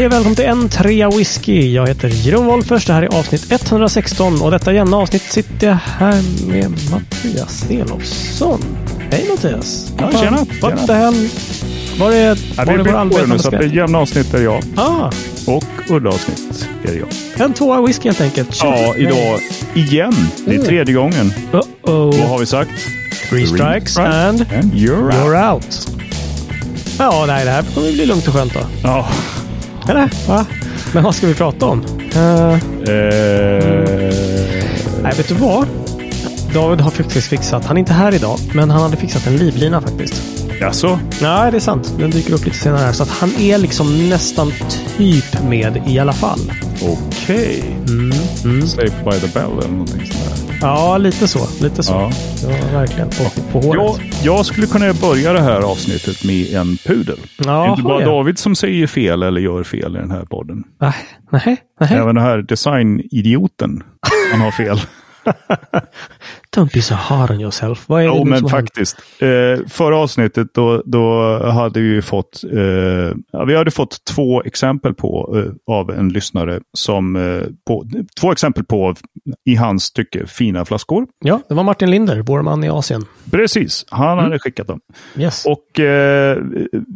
Hej och välkommen till en trea whisky. Jag heter Jeroen Wolffers. Det här är avsnitt 116 och detta jämna avsnitt sitter jag här med Mattias Elofsson. Hej Mattias! Ja, tjena! What tjena. the hell? Var är, Ja, var vi är vår det nu, så att det jämna avsnitt är jag Ah, och udda avsnitt är jag. en tvåa whisky helt enkelt. Ja, idag igen. Det är Oh. tredje gången. Vad Uh-oh. har vi sagt? Three strikes and And you're out. you're out. Ja, nej, det här kommer bli lugnt och skönt då. Ja. Eller? Va? Men vad ska vi prata om? Eh, Eh, nej, vet du vad? David har faktiskt fixat, han är inte här idag, men han hade fixat en livlina faktiskt. jaså? Nej, det är sant. Den dyker upp lite senare här. Så att han är liksom nästan typ med i alla fall. Okej. Mm. Saved by the bell eller någonting sånt där. Ja, lite så. Lite så. Ja. Ja, verkligen. På, på håret. Jag, jag skulle kunna börja det här avsnittet med en pudel. det är inte bara ja. David som säger fel eller gör fel i den här podden. Nej, nej, nej. Även den här designidioten, han har fel. Don't be so hard on yourself. Vad är Jo, men som faktiskt. Eh, förra avsnittet då, då hade vi fått, eh, vi hade fått två exempel på eh, av en lyssnare som, eh, på, två exempel på i hans tycke fina flaskor. Ja, det var Martin Linder, vår man i Asien. Precis, han hade skickat dem. Yes. Och eh,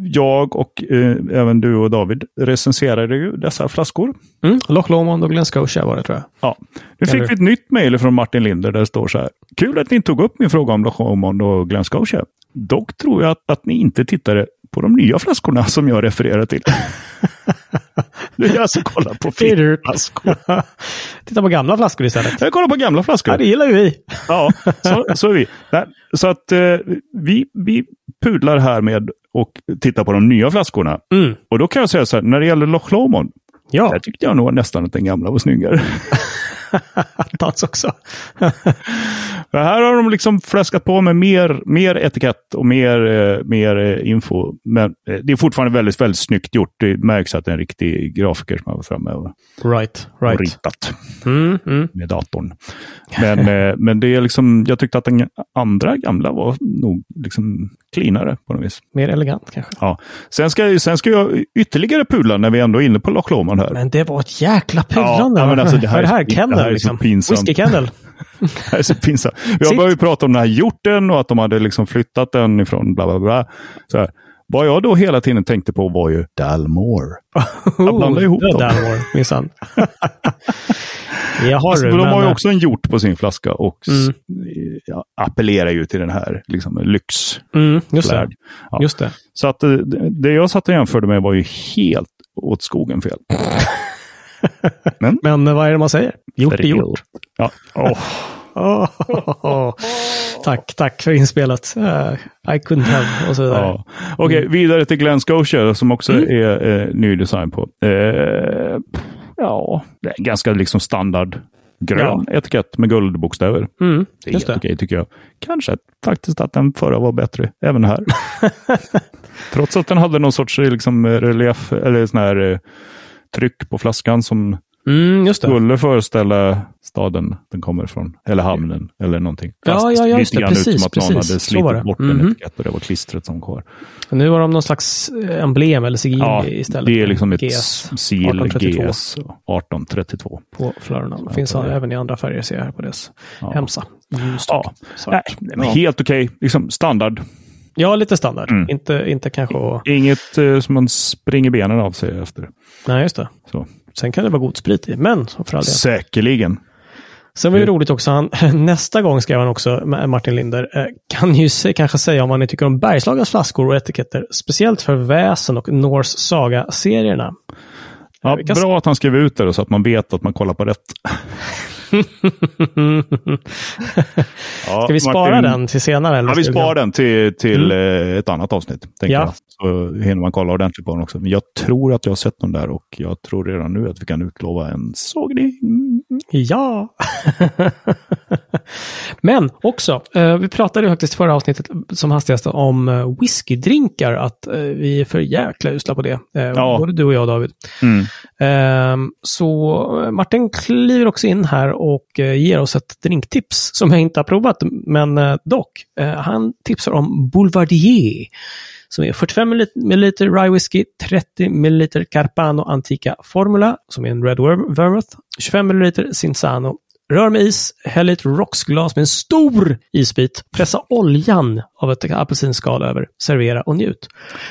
jag och eh, även du och David recenserade ju dessa flaskor. Mm. Loch Lomond och Glen Scotia var det tror jag. Ja. Nu fick vi ett nytt mejl från Martin Linder där det står så här. Kul att ni tog upp min fråga om Loch Lomond och Glen Scotia. Dock tror jag att, att ni inte tittade på de nya flaskorna som jag refererar till. Det är alltså kolla på flaskor. Titta på gamla flaskor istället. Jag kollar på gamla Ja, flaskor. det gillar ju vi. Ja, så, så är vi. Så att eh, vi, vi pudlar här med och tittar på de nya flaskorna. Mm. Och då kan jag säga så här, när det gäller Loch Lomond, Ja, där tyckte jag nog nästan att den gamla var snyggare. attans också. Här har de liksom fläskat på med mer, mer etikett och mer, eh, mer eh, info. Men eh, det är fortfarande väldigt, väldigt snyggt gjort. Det märks att det är en riktig grafiker som har varit framme och, Right, och right. ritat Mm, mm. med datorn. Men, eh, men det är liksom, jag tyckte att den andra gamla var nog liksom cleanare på något vis. Mer elegant kanske. Ja. Sen, ska, jag- sen ska jag ytterligare pudla när vi ändå är inne på Loch Lomond här. Men det var ett jäkla pudlande. Ja, men alltså, det här är det här? är- det Kennel här är liksom? Whisky-kennel. Det är så pinsamt. Vi har Sitt. börjat prata om den här hjorten och att de hade liksom flyttat den ifrån bla bla bla. Så här. Vad jag då hela tiden tänkte på var ju Dalmore. Jag blandar ihop dem. Dalmore, minsann. Jaha Alltså, du, de har ju också en hjort på sin flaska och Mm. ja, appellerar ju till den här liksom, lyx. mm, just det. Ja. Just det. Så att det, det jag satt och jämförde med var ju helt åt skogen fel. Men eh, vad är det man säger? Gjort är gjort. Ja. Åh. Åh, tack, tack för inspelet. Eh, I couldn't have och så vidare. Ja. Okej, vidare till Glen Scotia som också Mm. är eh, ny design på. Eh, ja, ganska liksom standard grön etikett med guldbokstäver. Mm, Det är just helt det. okej tycker jag. Kanske faktiskt att den förra var bättre även här. Trots att den hade någon sorts liksom, relief eller sån här tryck på flaskan som Mm, det. skulle föreställa staden den kommer ifrån. Eller hamnen eller någonting. Ja, Fast ja, ja, det lite det. grann ut Precis, som att någon precis. hade det. slitit bort Mhm. en etikett och det var klistret som kvar. Nu var de någon slags eh, emblem eller sigill Ja, istället. det är liksom ett GS 1832 GS 1832. på flörorna. Det finns Ja. även i andra färger ser jag här på dess Ja. hemsa. Ljust Ja. Nej, helt okej. Liksom standard. Ja, lite standard. Mm. Inte, inte kanske. Inget eh, som man springer benen av sig efter. Nej, just det. Så. Sen kan det vara god sprit i, men för all del. Säkerligen. Sen var det Mm. roligt också, han, nästa gång skrev han också, Ma- Martin Linder, eh, kan ju se, kanske säga om vad ni tycker om Bergslagens flaskor och etiketter, speciellt för Väsen och Norse Saga-serierna. Ja, vi kan- bra att han skrev ut det så att man vet att man kollar på rätt. Ja, Ska vi spara Martin- den till senare? Eller Ja, vi sparar den till, till Mm. eh, ett annat avsnitt. Tänker Ja. jag. Så hinner man kolla ordentligt på den också. Men jag tror att jag har sett den där och jag tror redan nu att vi kan utlova en sågning. Ja! Men också, eh, vi pratade ju faktiskt förra avsnittet som hastigast om eh, whiskydrinkar, att eh, vi är för jäkla usla på det. Ja. Både du och jag David. Mm. Ehm, så Martin kliver också in här och ger oss ett drinktips som jag inte har provat, men dock. Han tipsar om Boulevardier som är 45 ml rye whisky, 30 ml Carpano Antica Formula som är en Red Vermouth, 25 ml Cinzano, Rör med is, häll i ett rocksglas med en stor isbit, pressa oljan av ett apelsinskal över, servera och njut.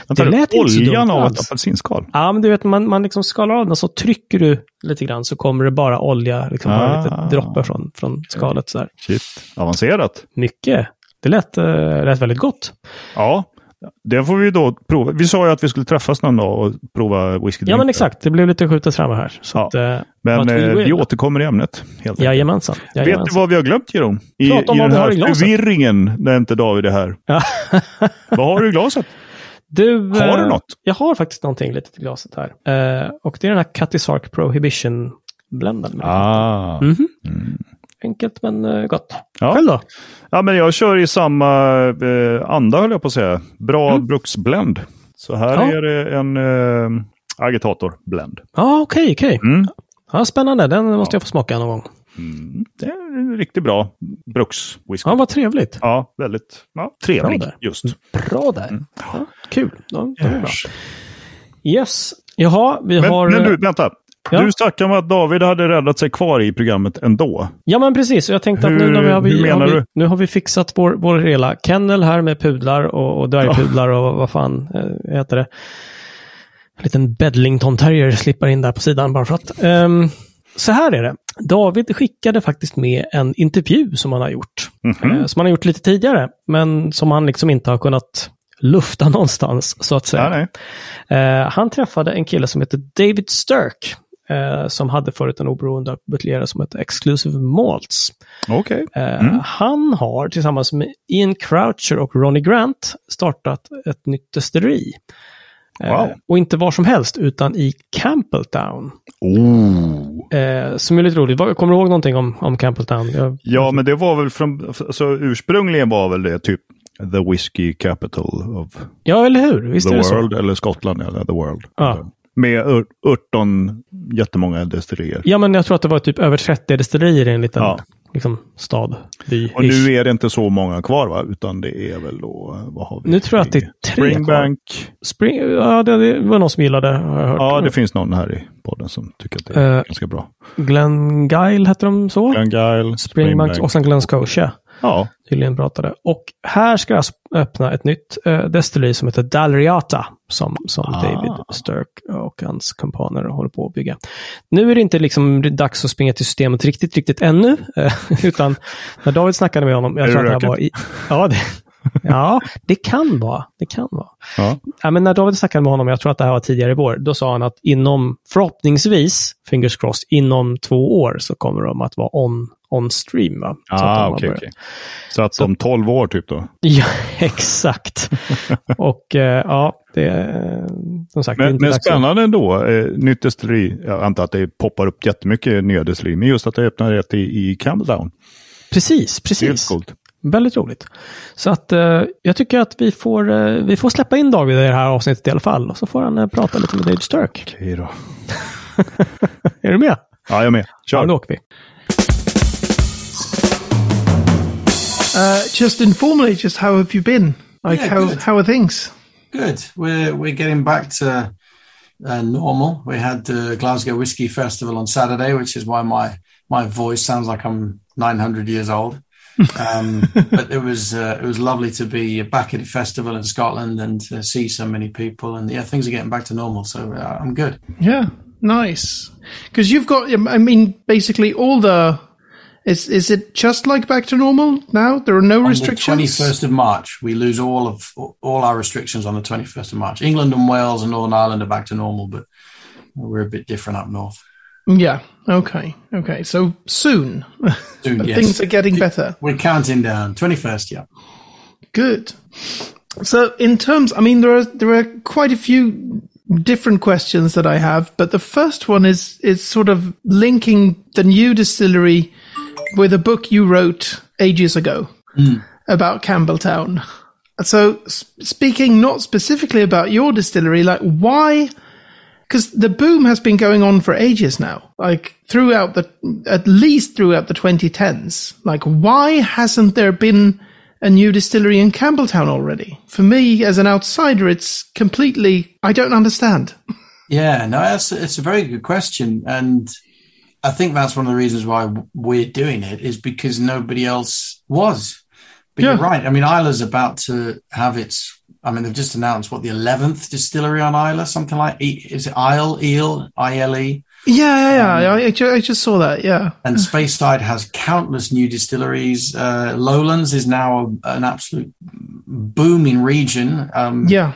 Det lät oljan av ett apelsinskal? Ja, men du vet, man, man liksom skalar av den så trycker du lite grann så kommer det bara olja, liksom ah. bara lite droppar från, från skalet. Så Shit, avancerat. Mycket. Det lät, uh, lät väldigt gott. Ja, det får vi då prova. Vi sa ju att vi skulle träffas någon dag och prova whisky. Ja, men exakt. Det blev lite skjutet framme här. Så ja. att, eh, men eh, vi återkommer i ämnet. Helt Jajamensan. Jajamensan. Vet du vad vi har glömt, Jeroen? I, Prata om i vad den här förvirringen när inte David är här. vad har du i glaset? Du, har du eh, något? Jag har faktiskt någonting lite i glaset här. Och det är den här Cutty Sark Prohibition blenden. Ah. Mm -hmm. mm. Enkelt men uh, gott. Ja. Själv då? Ja, men jag kör i samma eh, anda höll jag på att säga. Bra mm. bruksblend. Så här ja. är det en eh, agitatorblend. Ja, okej, okay, okej. Okay. Mm. Ja, spännande, den måste ja. jag få smaka någon gång. Mm. Det är en riktigt bra brukswhisky. Ja, vad trevligt. Ja, väldigt ja, trevlig bra just. Bra där. Mm. Ja, kul. Ja. Yes. Jaha, vi men, har... Men du, vänta. Ja. Du snackade om att David hade räddat sig kvar i programmet ändå. Ja, men precis. Jag tänkte att nu, när vi har, vi, har vi, nu har vi fixat vår, vår hela kennel här med pudlar och, och dvärgpudlar ja. och vad fan äh, heter det. En liten Bedlington terrier slipper in där på sidan bara för att. Um, så här är det. David skickade faktiskt med en intervju som han har gjort. Mm -hmm. Som han har gjort lite tidigare, men som han liksom inte har kunnat lufta någonstans, så att säga. Ja, uh, han träffade en kille som heter David Sturk eh, som hade förut en oberoende buteljera som hette Exclusive Malts. Okay. Eh, mm. Han har tillsammans med Ian Croucher och Ronnie Grant startat ett nytt destilleri. Eh, wow. och inte var som helst, utan i Campbelltown. Oh. Eh, som är lite roligt. Kommer du ihåg någonting om, om Campbelltown? Jag... Ja, men det var väl från, alltså ursprungligen var väl det typ the whiskey capital of ja, eller hur? Visst the world, eller Skottland, eller the world. Ja. Med 18 jättemånga destillerier. Ja, men jag tror att det var typ över 30 destillerier i en liten ja. liksom, stad. By, och nu är det inte så många kvar, va? Utan det är väl då, vad har vi? Nu tror jag att det är tre Springbank. Spring, ja, det var någon som gillade, har jag hört. Ja, det finns någon här i podden som tycker att det är uh, ganska bra. Glen Gyle hette de så? Glen Gyle, Springbank, Springbank och sen Glen Scotia. Ja. Tydligen pratade. Och här ska jag alltså öppna ett nytt uh, destilleri som heter Dalriata. Som, som ah. David Sturk och hans kompaner håller på att bygga. Nu är det inte liksom dags att springa till systemet riktigt, riktigt ännu. Uh, utan när David snackade med honom, jag tror att det var i... Ja, det, ja, det kan vara. Det kan vara. Ja. ja. men när David snackade med honom, jag tror att det här var tidigare i vår, då sa han att inom, förhoppningsvis, fingers crossed, inom två år så kommer de att vara on on stream. Va? Ah, okej. Okay, okay. Så att så, om 12 år typ då? Ja, exakt. och eh, ja, det är som sagt. Men, men spännande ändå. Eh, nytt destilleri. Jag antar att det poppar upp jättemycket nya destillerier. Men just att det öppnar ett i, i Campbelltown. Precis, precis. Väldigt roligt. Så att eh, jag tycker att vi får, eh, vi får släppa in David i det här avsnittet i alla fall. Och så får han eh, prata lite med David Sturk. Okej då. är du med? Ja, jag är med. Kör. Ja, då åker vi. Uh, just informally, just how have you been? Like yeah, how good. how are things? Good. We're we're getting back to uh, normal. We had the Glasgow Whiskey Festival on Saturday, which is why my my voice sounds like I'm 900 years old. um, but it was uh, it was lovely to be back at a festival in Scotland and to see so many people. And yeah, things are getting back to normal, so uh, I'm good. Yeah, nice. Because you've got, I mean, basically all the is is it just like back to normal now? There are no on restrictions. Twenty first of March, we lose all of all our restrictions on the twenty first of March. England and Wales and Northern Ireland are back to normal, but we're a bit different up north. Yeah. Okay. Okay. So soon, soon yes. things are getting better. We're counting down. Twenty first. Yeah. Good. So in terms, I mean, there are there are quite a few different questions that I have, but the first one is is sort of linking the new distillery with a book you wrote ages ago mm. about Campbeltown. So, speaking not specifically about your distillery, like why? Because the boom has been going on for ages now, like throughout the, at least throughout the 2010s. Like, why hasn't there been a new distillery in Campbeltown already? For me, as an outsider, it's completely, I don't understand. Yeah, no, it's, it's a very good question. And I think that's one of the reasons why we're doing it is because nobody else was. But yeah. you're right. I mean, Islay's about to have its, I mean, they've just announced what the 11th distillery on Islay, something like, is it Isle, Eel, I-L-E? Yeah, yeah, yeah. Um, I, I, just saw that. Yeah. And Speyside has countless new distilleries. Uh, Lowlands is now a, an absolute booming region. Um, yeah.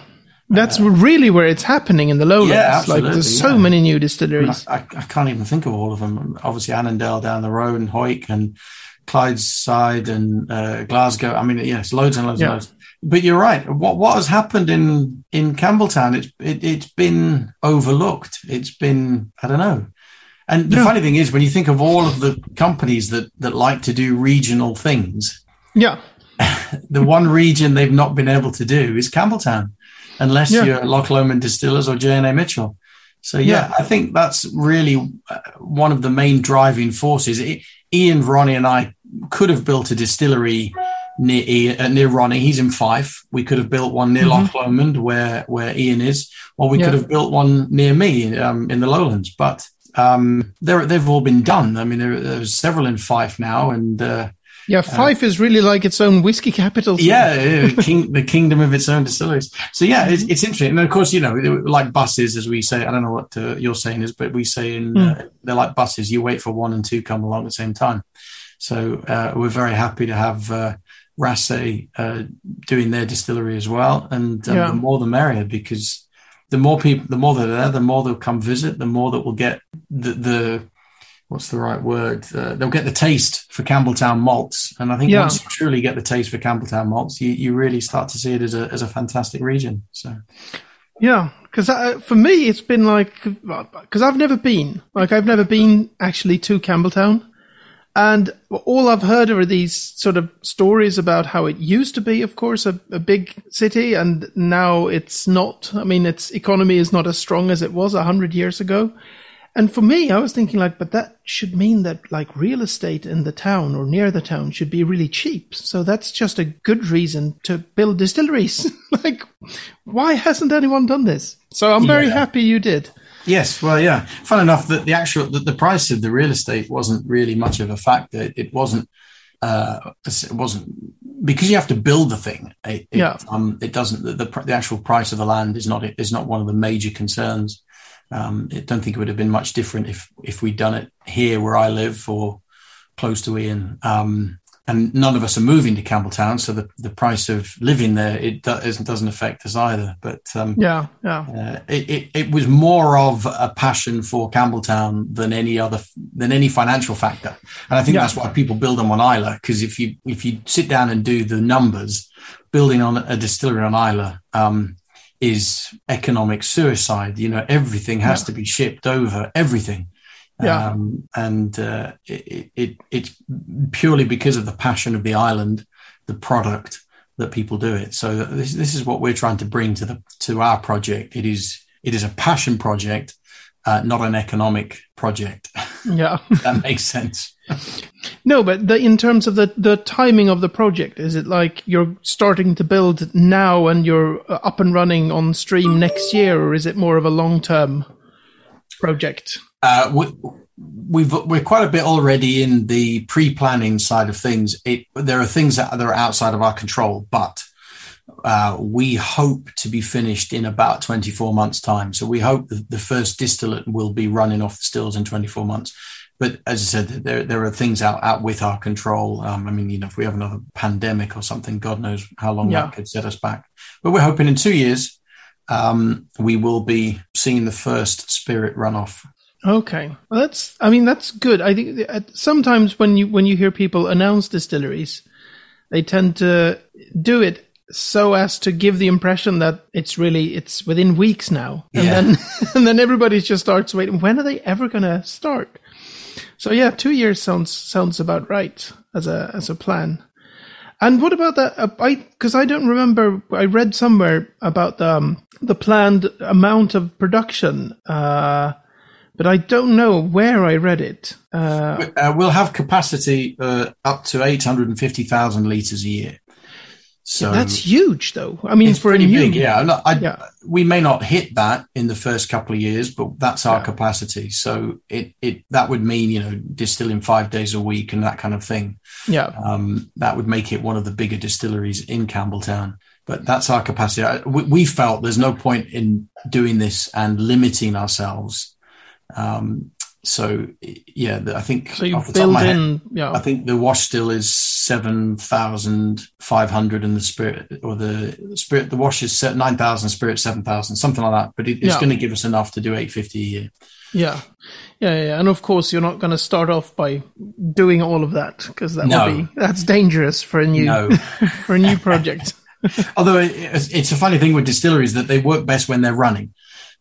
That's uh, really where it's happening in the lowlands. Yeah, absolutely, like there's so yeah. many new distilleries. I, I, I, can't even think of all of them. Obviously, Annandale down the road, and Hawick, and Clydeside, and uh, Glasgow. I mean, yes, loads and loads yeah. and loads. But you're right. What what has happened in in Campbeltown? It's it, it's been overlooked. It's been I don't know. And the yeah. funny thing is, when you think of all of the companies that that like to do regional things, yeah, the one region they've not been able to do is Campbeltown unless yeah. you're Loch Lomond Distillers or J&A Mitchell. So yeah, yeah, I think that's really uh, one of the main driving forces. Ian, Ronnie, and I could have built a distillery near uh, near Ronnie. He's in Fife. We could have built one near mm-hmm. Loch Lomond, where where Ian is, or we yeah. could have built one near me um, in the Lowlands. But um, they've all been done. I mean, there, there's several in Fife now, and uh, yeah, uh, Fife uh, is really like its own whiskey capital. Yeah, king, the kingdom of its own distilleries. So yeah, it's, it's, interesting. And of course, you know, like buses, as we say. I don't know what uh, you're saying is, but we say in mm. they're like buses. You wait for one and two come along at the same time. So uh, we're very happy to have uh, Raasay doing their distillery as well, and um, yeah. the more the merrier because the more people, the more they're there, the more they'll come visit, the more that we'll get the, the what's the right word? Uh, they'll get the taste for Campbeltown malts, and I think yeah. once you truly get the taste for Campbeltown malts, you, you really start to see it as a as a fantastic region. So, yeah, because uh, for me, it's been like because I've never been like I've never been actually to Campbeltown. And all I've heard are these sort of stories about how it used to be, of course, a, a, big city, and now it's not. I mean, its economy is not as strong as it was a hundred years ago. And for me, I was thinking like, but that should mean that like real estate in the town or near the town should be really cheap. So that's just a good reason to build distilleries. like, why hasn't anyone done this? So I'm very yeah. happy you did. Yes, well, yeah. Fun enough that the actual the, the, price of the real estate wasn't really much of a factor. It, it wasn't. Uh, it wasn't because you have to build the thing. It, it yeah. Um, it doesn't. The, the, the actual price of the land is not is not one of the major concerns. Um, I don't think it would have been much different if if we'd done it here where I live or close to Ian. Um, and none of us are moving to Campbeltown, so the, the price of living there it doesn't doesn't affect us either. But um, yeah, yeah, uh, it, it, it was more of a passion for Campbeltown than any other than any financial factor, and I think yeah. that's why people build them on Islay. Because if you if you sit down and do the numbers, building on a distillery on Islay, um, is economic suicide. You know, everything has yeah. to be shipped over, everything. Yeah. Um, and uh, it, it, it's purely because of the passion of the island, the product that people do it. So this, this is what we're trying to bring to the to our project. It is it is a passion project, uh, not an economic project. Yeah, that makes sense. no, but the, in terms of the, the timing of the project, is it like you're starting to build now and you're uh, up and running on stream next year, or is it more of a long term project? Uh, we, we've we're quite a bit already in the pre-planning side of things. It, there are things that are outside of our control, but uh, we hope to be finished in about 24 months' time. So we hope that the first distillate will be running off the stills in 24 months. But as I said, there there are things out out with our control. Um, I mean, you know, if we have another pandemic or something, God knows how long yeah. that could set us back. But we're hoping in two years um, we will be seeing the first spirit run off. Okay, well, that's. I mean, that's good. I think sometimes when you when you hear people announce distilleries, they tend to do it so as to give the impression that it's really it's within weeks now and yeah. then and then everybody just starts waiting when are they ever going to start so yeah, two years sounds sounds about right as a as a plan. And what about that? Uh, I because I don't remember. I read somewhere about the um, the planned amount of production, uh, but I don't know where I read it. Uh, uh we'll have capacity uh, up to eight hundred and fifty thousand liters a year. So that's huge, though. I mean, it's for pretty a new, big, yeah. I, yeah. We may not hit that in the first couple of years, but that's our yeah. capacity. So it it that would mean you know distilling five days a week and that kind of thing. Yeah, um, that would make it one of the bigger distilleries in Campbeltown. But that's our capacity. We, we felt there's no point in doing this and limiting ourselves. Um, so yeah, I think so. You build in, yeah. I think the wash still is seven thousand five hundred, and the spirit or the spirit the wash is nine thousand, spirit seven thousand, something like that. But it, it's yeah. going to give us enough to do eight fifty a year. Yeah. yeah, yeah, and of course you're not going to start off by doing all of that because that no. would be that's dangerous for a new no. for a new project. Although it, it's a funny thing with distilleries that they work best when they're running.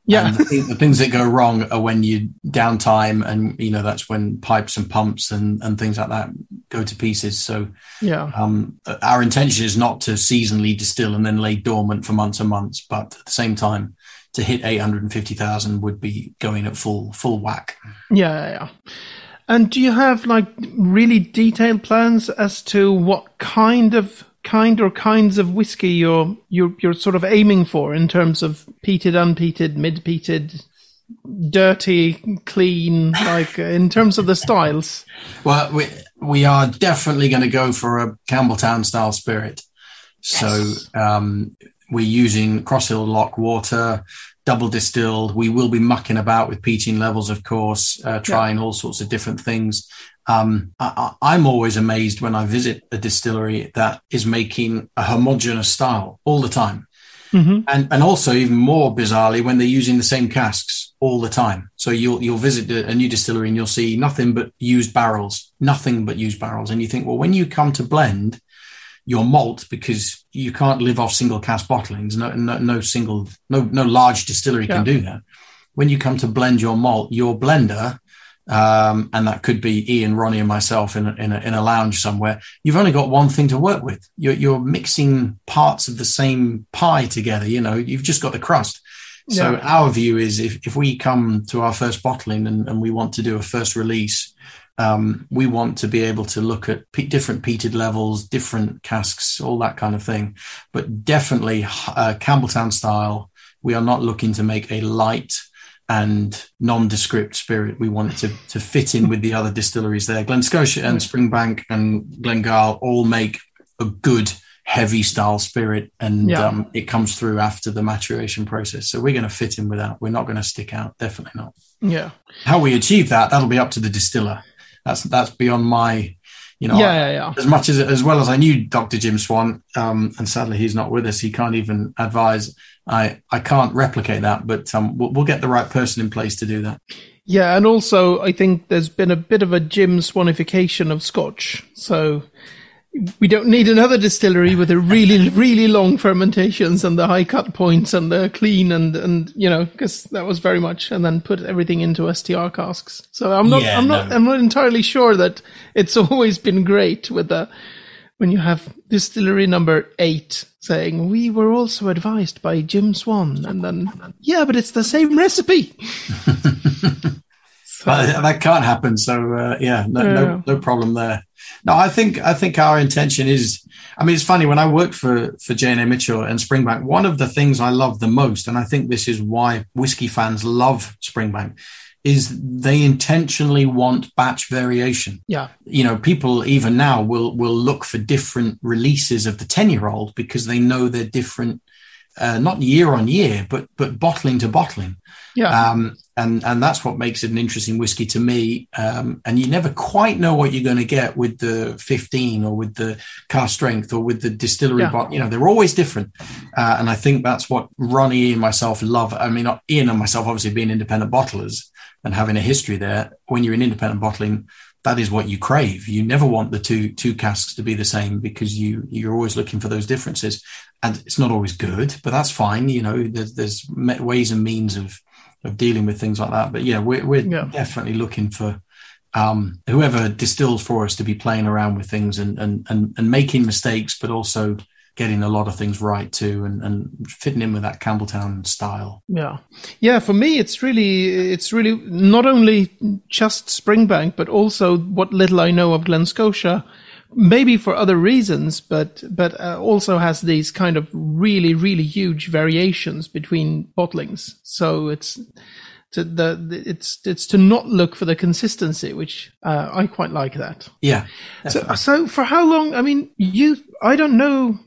Yeah. The, the, things that go wrong are when you downtime and, you know, that's when pipes and pumps and, and things like that go to pieces. So, yeah. Um, our intention is not to seasonally distill and then lay dormant for months and months, but at the same time, to hit 850,000 would be going at full, full whack. Yeah. Yeah. And do you have like really detailed plans as to what kind of kind or kinds of whiskey you're you're you're sort of aiming for in terms of peated, unpeated, mid peated, dirty, clean, like uh, in terms of the styles? Well, we we are definitely going to go for a Campbeltown style spirit. So yes. um, we're using Crosshill Loch water, double distilled. We will be mucking about with peating levels, of course, uh, trying yeah. all sorts of different things. Um, I, am always amazed when I visit a distillery that is making a homogeneous style all the time. Mm-hmm. And, and also even more bizarrely when they're using the same casks all the time. So you'll, you'll visit a, a new distillery and you'll see nothing but used barrels, nothing but used barrels. And you think, well, when you come to blend your malt, because you can't live off single cask bottlings, no, no, no single, no, no large distillery yeah. can do that. When you come to blend your malt, your blender um, and that could be Ian, Ronnie, and myself in a, in a, in a lounge somewhere. You've only got one thing to work with. You're, you're mixing parts of the same pie together. You know, you've just got the crust. So yeah. our view is if, if we come to our first bottling and, and we want to do a first release, um, we want to be able to look at p- different peated levels, different casks, all that kind of thing. But definitely uh, Campbeltown style. We are not looking to make a light and nondescript spirit. We want it to, to fit in with the other distilleries there. Glen Scotia and Springbank and Glengyle all make a good heavy style spirit and yeah. um, it comes through after the maturation process. So we're going to fit in with that. We're not going to stick out. Definitely not. Yeah. How we achieve that, that'll be up to the distiller. That's, that's beyond my, you know, yeah, yeah, yeah. as much as, as well as I knew Dr. Jim Swan, um, and sadly he's not with us. He can't even advise I I can't replicate that, but um, we'll, we'll get the right person in place to do that. Yeah, and also I think there's been a bit of a Jim Swanification of Scotch, so we don't need another distillery with a really really long fermentations and the high cut points and the clean and and you know because that was very much and then put everything into STR casks. So I'm not yeah, I'm not I'm not entirely sure that it's always been great with the when you have distillery number eight saying we were also advised by Jim Swan, and then yeah, but it's the same recipe. so, that can't happen. So uh, yeah, no, yeah. no, no problem there. No, I think I think our intention is. I mean, it's funny when I worked for for J and A Mitchell and Springbank. One of the things I love the most, and I think this is why whiskey fans love Springbank, is they intentionally want batch variation. Yeah. You know, people even now will will look for different releases of the 10 year old because they know they're different, uh, not year on year, but but bottling to bottling. Yeah. Um, and and that's what makes it an interesting whiskey to me. Um, and you never quite know what you're going to get with the 15 or with the cask strength or with the distillery yeah. You know, they're always different. Uh, and I think that's what Ronnie and myself love. I mean, Ian and myself obviously being independent bottlers and having a history there, when you're in independent bottling, that is what you crave. You never want the two two casks to be the same because you you're always looking for those differences, and it's not always good, but that's fine. You know, there's there's ways and means of of dealing with things like that. But yeah, we're we're yeah. definitely looking for um, whoever distills for us to be playing around with things and and and, and making mistakes, but also getting a lot of things right too and, and fitting in with that Campbeltown style. Yeah. Yeah, for me it's really it's really not only just Springbank, but also what little I know of Glen Scotia maybe for other reasons, but but uh, also has these kind of really really huge variations between bottlings. So it's to the it's it's to not look for the consistency, which uh, I quite like that. Yeah. So so for how long? I mean, you I don't know.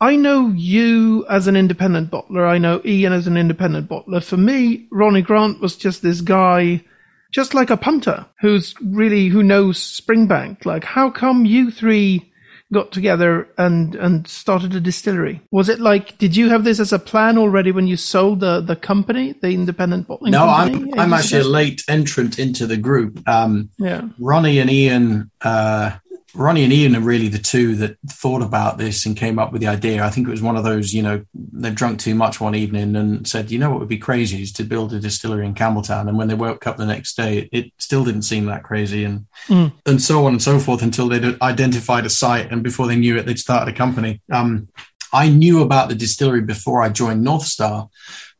I know you as an independent bottler. I know Ian as an independent bottler. For me, Ronnie Grant was just this guy just like a punter who's really who knows Springbank. Like, how come you three got together and and started a distillery? Was it like did you have this as a plan already when you sold the the company, the independent bottling? No, company? I'm I'm actually a late entrant into the group. Um, yeah, Ronnie and Ian. Uh, Ronnie and Ian are really the two that thought about this and came up with the idea. I think it was one of those, you know, they've drunk too much one evening and said, you know, what would be crazy is to build a distillery in Campbeltown. And when they woke up the next day, it still didn't seem that crazy, and mm. and so on and so forth until they'd identified a site, and before they knew it, they'd started a company. Um, I knew about the distillery before I joined North Star,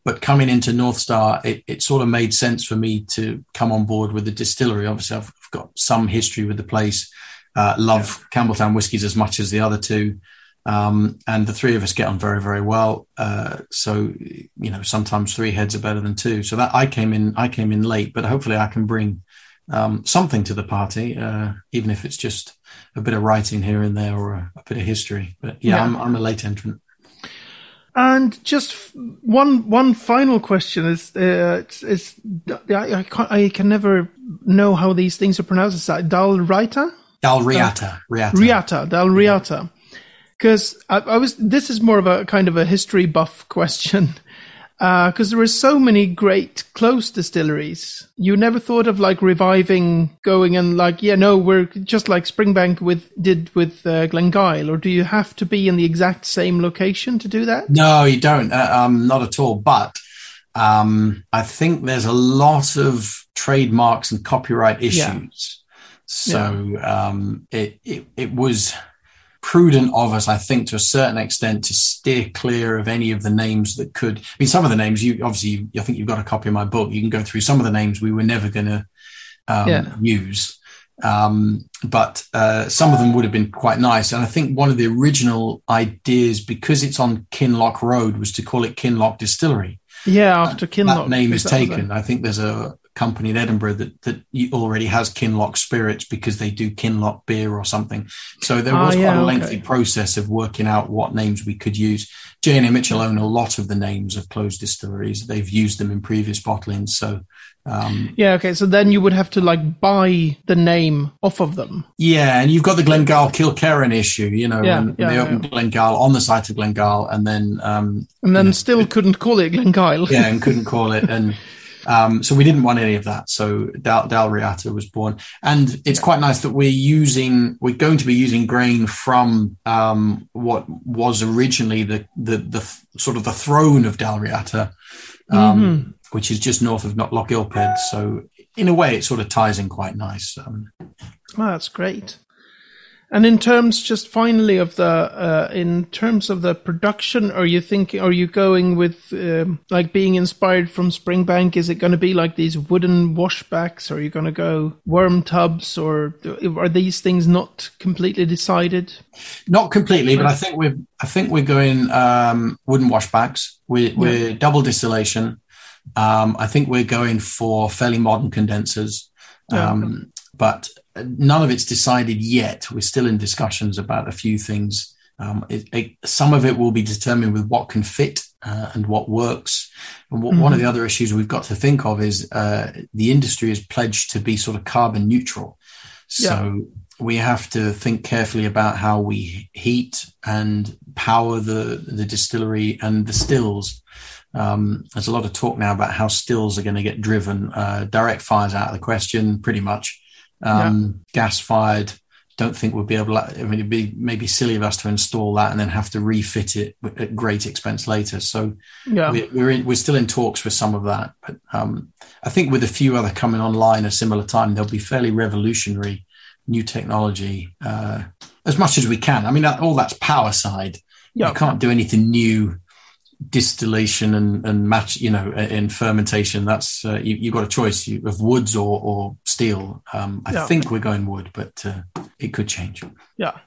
but coming into North Star, it, it sort of made sense for me to come on board with the distillery. Obviously, I've got some history with the place uh, love yeah. Campbeltown whiskies as much as the other two. Um, and the three of us get on very, very well. Uh, so, you know, sometimes three heads are better than two. So that I came in, I came in late, but hopefully I can bring um, something to the party, uh, even if it's just a bit of writing here and there or a, a bit of history. But yeah, yeah. I'm, I'm a late entrant. And just one one final question is uh, it's, it's I, I, I, can never know how these things are pronounced. Is that Dal Raita? Dal Riata. Riata. Riata. Dal Riata. Because I, I, was, this is more of a kind of a history buff question. Because uh, there are so many great close distilleries. You never thought of like reviving, going and like, yeah, no, we're just like Springbank with did with uh, Glengyle, or do you have to be in the exact same location to do that? No, you don't. Uh, um, not at all. But um, I think there's a lot of trademarks and copyright issues. Yeah so yeah. um, it, it it was prudent of us, I think, to a certain extent, to steer clear of any of the names that could. I mean, some of the names you obviously, I think you've got a copy of my book. You can go through some of the names we were never going to um, yeah. use. Um, but uh, some of them would have been quite nice. And I think one of the original ideas, because it's on Kinloch Road, was to call it Kinloch Distillery. Yeah, after Kinloch. That name is taken. I think there's a, company in Edinburgh that that already has Kinloch spirits because they do Kinloch beer or something. So there was ah, yeah, quite a lengthy okay. process of working out what names we could use. J and A Mitchell own a lot of the names of closed distilleries. They've used them in previous bottlings. So um, yeah, okay. So then you would have to like buy the name off of them. Yeah, and you've got the Glengyle Kilkerran issue, you know, yeah, when, yeah, they opened yeah. Glengyle on the site of Glengyle and then um, and then know, still couldn't call it Glengyle. yeah, and couldn't call it and Um, so we didn't want any of that. So Dal, Dal Riata was born, and it's quite nice that we're using, we're going to be using grain from um, what was originally the, the the sort of the throne of Dal Riata, um, mm-hmm. which is just north of Lochgilphead. So in a way, it sort of ties in quite nice. Um, oh, that's great. And in terms, just finally, of the uh, in terms of the production, are you thinking? Are you going with um, like being inspired from Springbank? Is it going to be like these wooden washbacks? Or are you going to go worm tubs, or are these things not completely decided? Not completely, but I think we're I think we're going um, wooden washbacks. We're, we're yeah. double distillation. Um, I think we're going for fairly modern condensers. Um, but none of it's decided yet. We're still in discussions about a few things. Um, it, it, some of it will be determined with what can fit uh, and what works. And what, mm-hmm. one of the other issues we've got to think of is uh, the industry is pledged to be sort of carbon neutral. So yeah. we have to think carefully about how we heat and power the the distillery and the stills. Um, there's a lot of talk now about how stills are going to get driven. Uh, direct fires out of the question, pretty much um, yeah. gas fired. Don't think we'll be able to, I mean, it'd be maybe silly of us to install that and then have to refit it at great expense later. So yeah. we, we're, in, we're still in talks with some of that. But um, I think with a few other coming online at a similar time, there'll be fairly revolutionary new technology uh, as much as we can. I mean, all that's power side. Yeah. You can't do anything new distillation and, and match, you know, in fermentation. That's uh, you, have got a choice of woods or, or steel. Um, I yeah. think we're going wood, but uh, it could change. Yeah.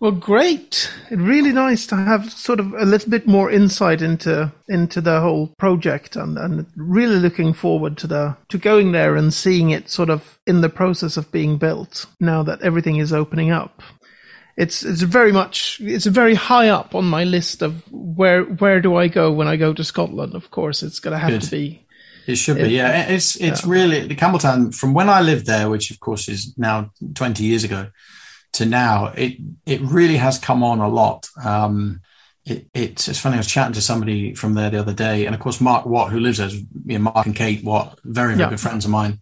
Well, great. Really nice to have sort of a little bit more insight into into the whole project, and, and really looking forward to the to going there and seeing it sort of in the process of being built. Now that everything is opening up, it's it's very much it's very high up on my list of where where do I go when I go to Scotland. Of course, it's going to have Good. to be it should be, yeah. It's it's yeah. really the Campbeltown from when I lived there, which of course is now twenty years ago, to now. It it really has come on a lot. Um, it, it's it's funny. I was chatting to somebody from there the other day, and of course Mark Watt, who lives there, you know, Mark and Kate Watt, very very yeah. good friends of mine.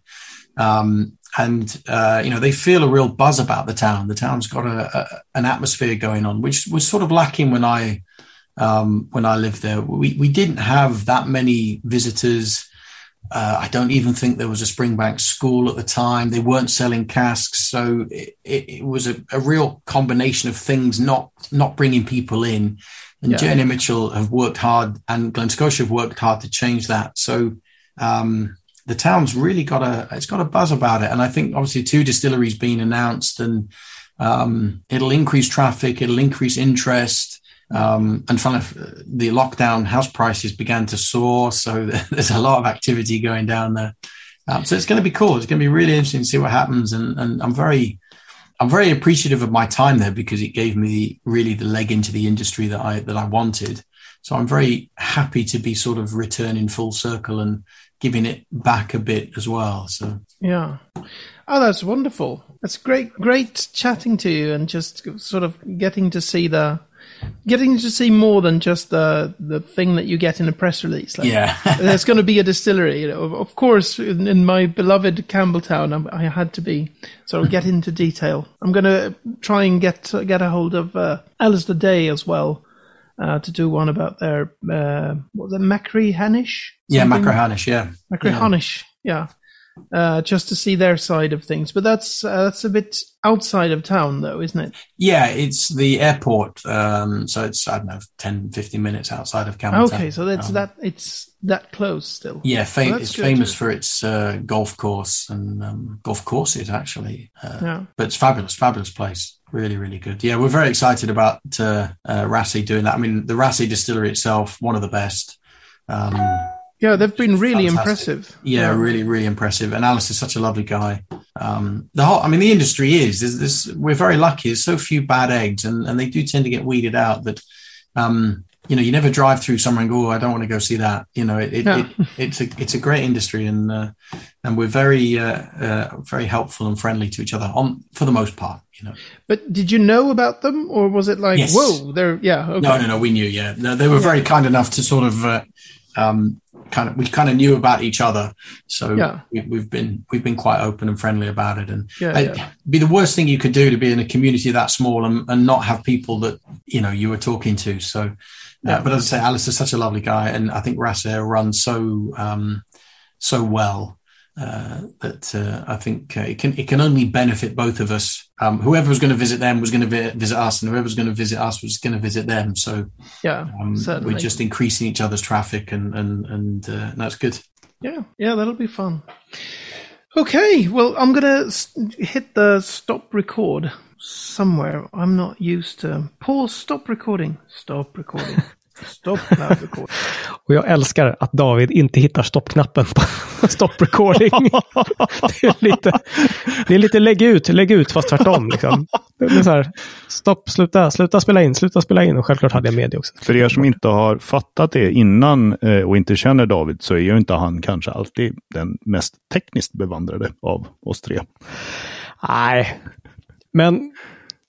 Um, and uh, you know they feel a real buzz about the town. The town's got a, a, an atmosphere going on, which was sort of lacking when I um, when I lived there. We we didn't have that many visitors. Uh, I don't even think there was a Springbank school at the time. They weren't selling casks, so it, it, it was a, a, real combination of things not not bringing people in. And yeah. J and A Mitchell have worked hard, and Glen Scotia have worked hard to change that. So um, the town's really got a it's got a buzz about it, and I think obviously two distilleries being announced, and um, it'll increase traffic, it'll increase interest. Um, and of the lockdown house prices began to soar, so there's a lot of activity going down there. Um, so it's going to be cool. It's going to be really interesting to see what happens, and, and I'm very, I'm very appreciative of my time there because it gave me really the leg into the industry that I that I wanted. So I'm very happy to be sort of returning full circle and giving it back a bit as well. So yeah, oh, that's wonderful. That's great, great chatting to you and just sort of getting to see the getting to see more than just the the thing that you get in a press release. Like, yeah, there's going to be a distillery. You know, of course, in, in, my beloved Campbeltown, I, I, had to be sort of get into detail. I'm going to try and get get a hold of uh, Alasdair Day as well uh, to do one about their uh, what was it, Machrihanish? Yeah, Machrihanish. Yeah, Macri yeah. Yeah, uh, just to see their side of things. But that's uh, that's a bit outside of town, though, isn't it? Yeah, it's the airport. Um, so it's I don't know 10, 15 minutes outside of Campbeltown. Okay, so that's um, that. It's that close still. Yeah, fam- it's good. famous for its uh, golf course and um, golf courses actually. Uh, yeah, but it's fabulous, fabulous place really, really good. Yeah, we're very excited about uh, uh, Raasay doing that. I mean, the Raasay distillery itself, one of the best. Um, yeah, they've been really fantastic. impressive. Yeah, yeah, really, really impressive. And Alice is such a lovely guy. Um, the whole, I mean, the industry is. There's, there's, we're very lucky. There's so few bad eggs, and, and they do tend to get weeded out. That um, you know, you never drive through somewhere and go, oh, I don't want to go see that. You know, it, it, yeah. it it's a it's a great industry, and uh, and we're very uh, uh, very helpful and friendly to each other on for the most part. You know. But did you know about them, or was it like, yes. whoa, they're yeah? Okay. No, no, no. We knew. Yeah, no, they were yeah. very kind enough to sort of. Uh, um, kind of we kind of knew about each other. So yeah. we, have been we've been quite open and friendly about it. And yeah, yeah. be the worst thing you could do to be in a community that small and, and not have people that you know you were talking to. So yeah, but as I say, Alice is such a lovely guy, and I think Raasay runs so um, so well uh, that uh, I think uh, it can it can only benefit both of us. Um, whoever was going to visit them was going to vi- visit us, and whoever was going to visit us was going to visit them. So yeah, um, we're just increasing each other's traffic, and and and uh, that's good. Yeah, yeah, that'll be fun. Okay, well, I'm gonna hit the stop record somewhere. I'm not used to. Pause, stop recording. Stop recording. Stop recording. Och jag älskar att David inte hittar stoppknappen på stop recording. det, är lite, det är lite lägg ut, lägg ut fast tvärtom. Liksom. Det är så här, stopp, sluta, sluta spela in, sluta spela in. Och självklart hade jag med det också. För er som inte har fattat det innan eh, och inte känner David så är ju inte han kanske alltid den mest tekniskt bevandrade av oss tre. Nej, men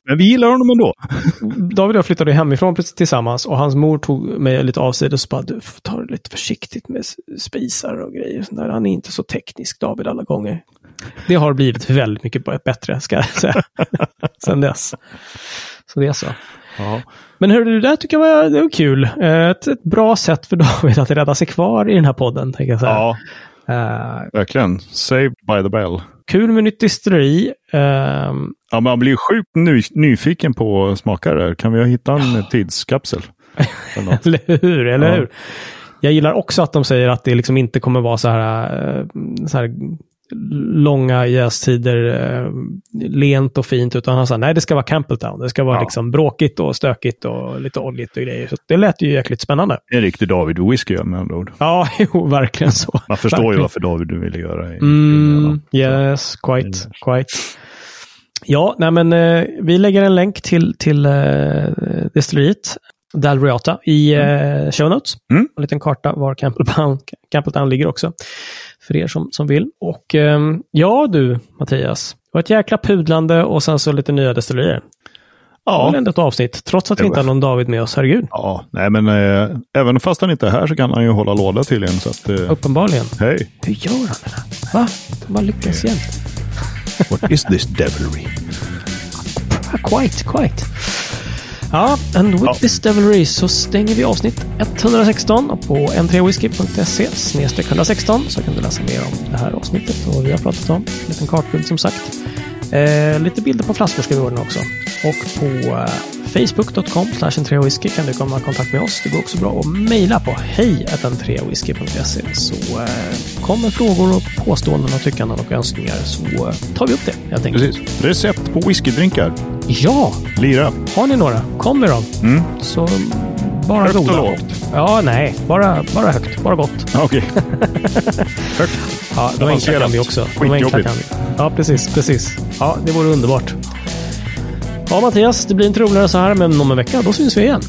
men vi gillar honom ändå. David och jag flyttade hemifrån tillsammans och hans mor tog mig lite avsides och bara, du får ta det lite försiktigt med spisar och grejer. Så där. Han är inte så teknisk, David, alla gånger. Det har blivit väldigt mycket bättre, ska jag säga, sen dess. Så det är så. Ja. Men hur det där tycker jag var, det var kul. Ett, ett bra sätt för David att rädda sig kvar i den här podden, tänker jag säga. Ja, uh, verkligen. Save by the bell. Kul med nytt distilleri. Um, ja, man blir sjukt ny, nyfiken på att smaka det. Kan vi hitta en ja. tidskapsel? eller hur? Eller ja. hur? Jag gillar också att de säger att det liksom inte kommer vara så här, eh, så här långa jästider, eh, lent och fint, utan han sa nej, det ska vara Campbelltown. Det ska vara Ja. liksom bråkigt och stökigt och lite oljigt och grejer. Så det lät ju jäkligt spännande. En riktig David Whisky med andra ord. Ja, jo, verkligen så. Man förstår ju Verkligen. varför David ville göra det. Mm, yes, quite, quite. Ja, nej men eh, vi lägger en länk till, till eh, destilleriet Dalriata i eh, show notes. Mm. En liten karta var Campbelltown, Campbelltown ligger också. För er som, som vill. Och ehm, ja du, Mattias. Det var ett jäkla pudlande och sen så lite nya destillerier. Det var Ja, ändå ett avsnitt, trots att vi inte har någon David med oss, herregud. ja, nej men eh, även fast han inte är här så kan han ju hålla låda till en. Så att, eh, Uppenbarligen. hej, Hur gör han det där? Va? De bara lyckas igen. what is this devilry? Quite, quite. Ja, and with Ja. this devilry så stänger vi avsnitt 116 och på n3whisky.se snedstreck 116 så kan du läsa mer om det här avsnittet och vad vi har pratat om. En liten kartbild som sagt. Eh, lite bilder på flaskor ska vi ordna också. Och på eh, facebook.com slash n3whisky kan du komma i kontakt med oss. Det går också bra att mejla på hej n3whisky.se så eh, kom med frågor och påståenden och tyckanden och önskningar så eh, tar vi upp det helt enkelt. Precis. Recept på whiskydrinkar. Ja, Lira. har ni några? Kom med dem. Mm. Så bara Högt och goda. lågt. Ja, nej. Bara, bara högt. Bara gott. Ja, Okej. Högt. Ja, de enkla kan vi också. De enkla kan vi. Ja, precis. Precis. Ja, det vore underbart. Ja, Mattias. Det blir inte roligare så här, men om en vecka, då syns vi igen.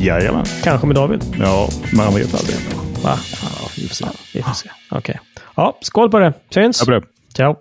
Jajamän. Kanske med David. Ja, man vet aldrig. Va? Ja, vi får se. Vi får se. Okej. Ja, skål på det. Syns. Ja, bra. Ciao.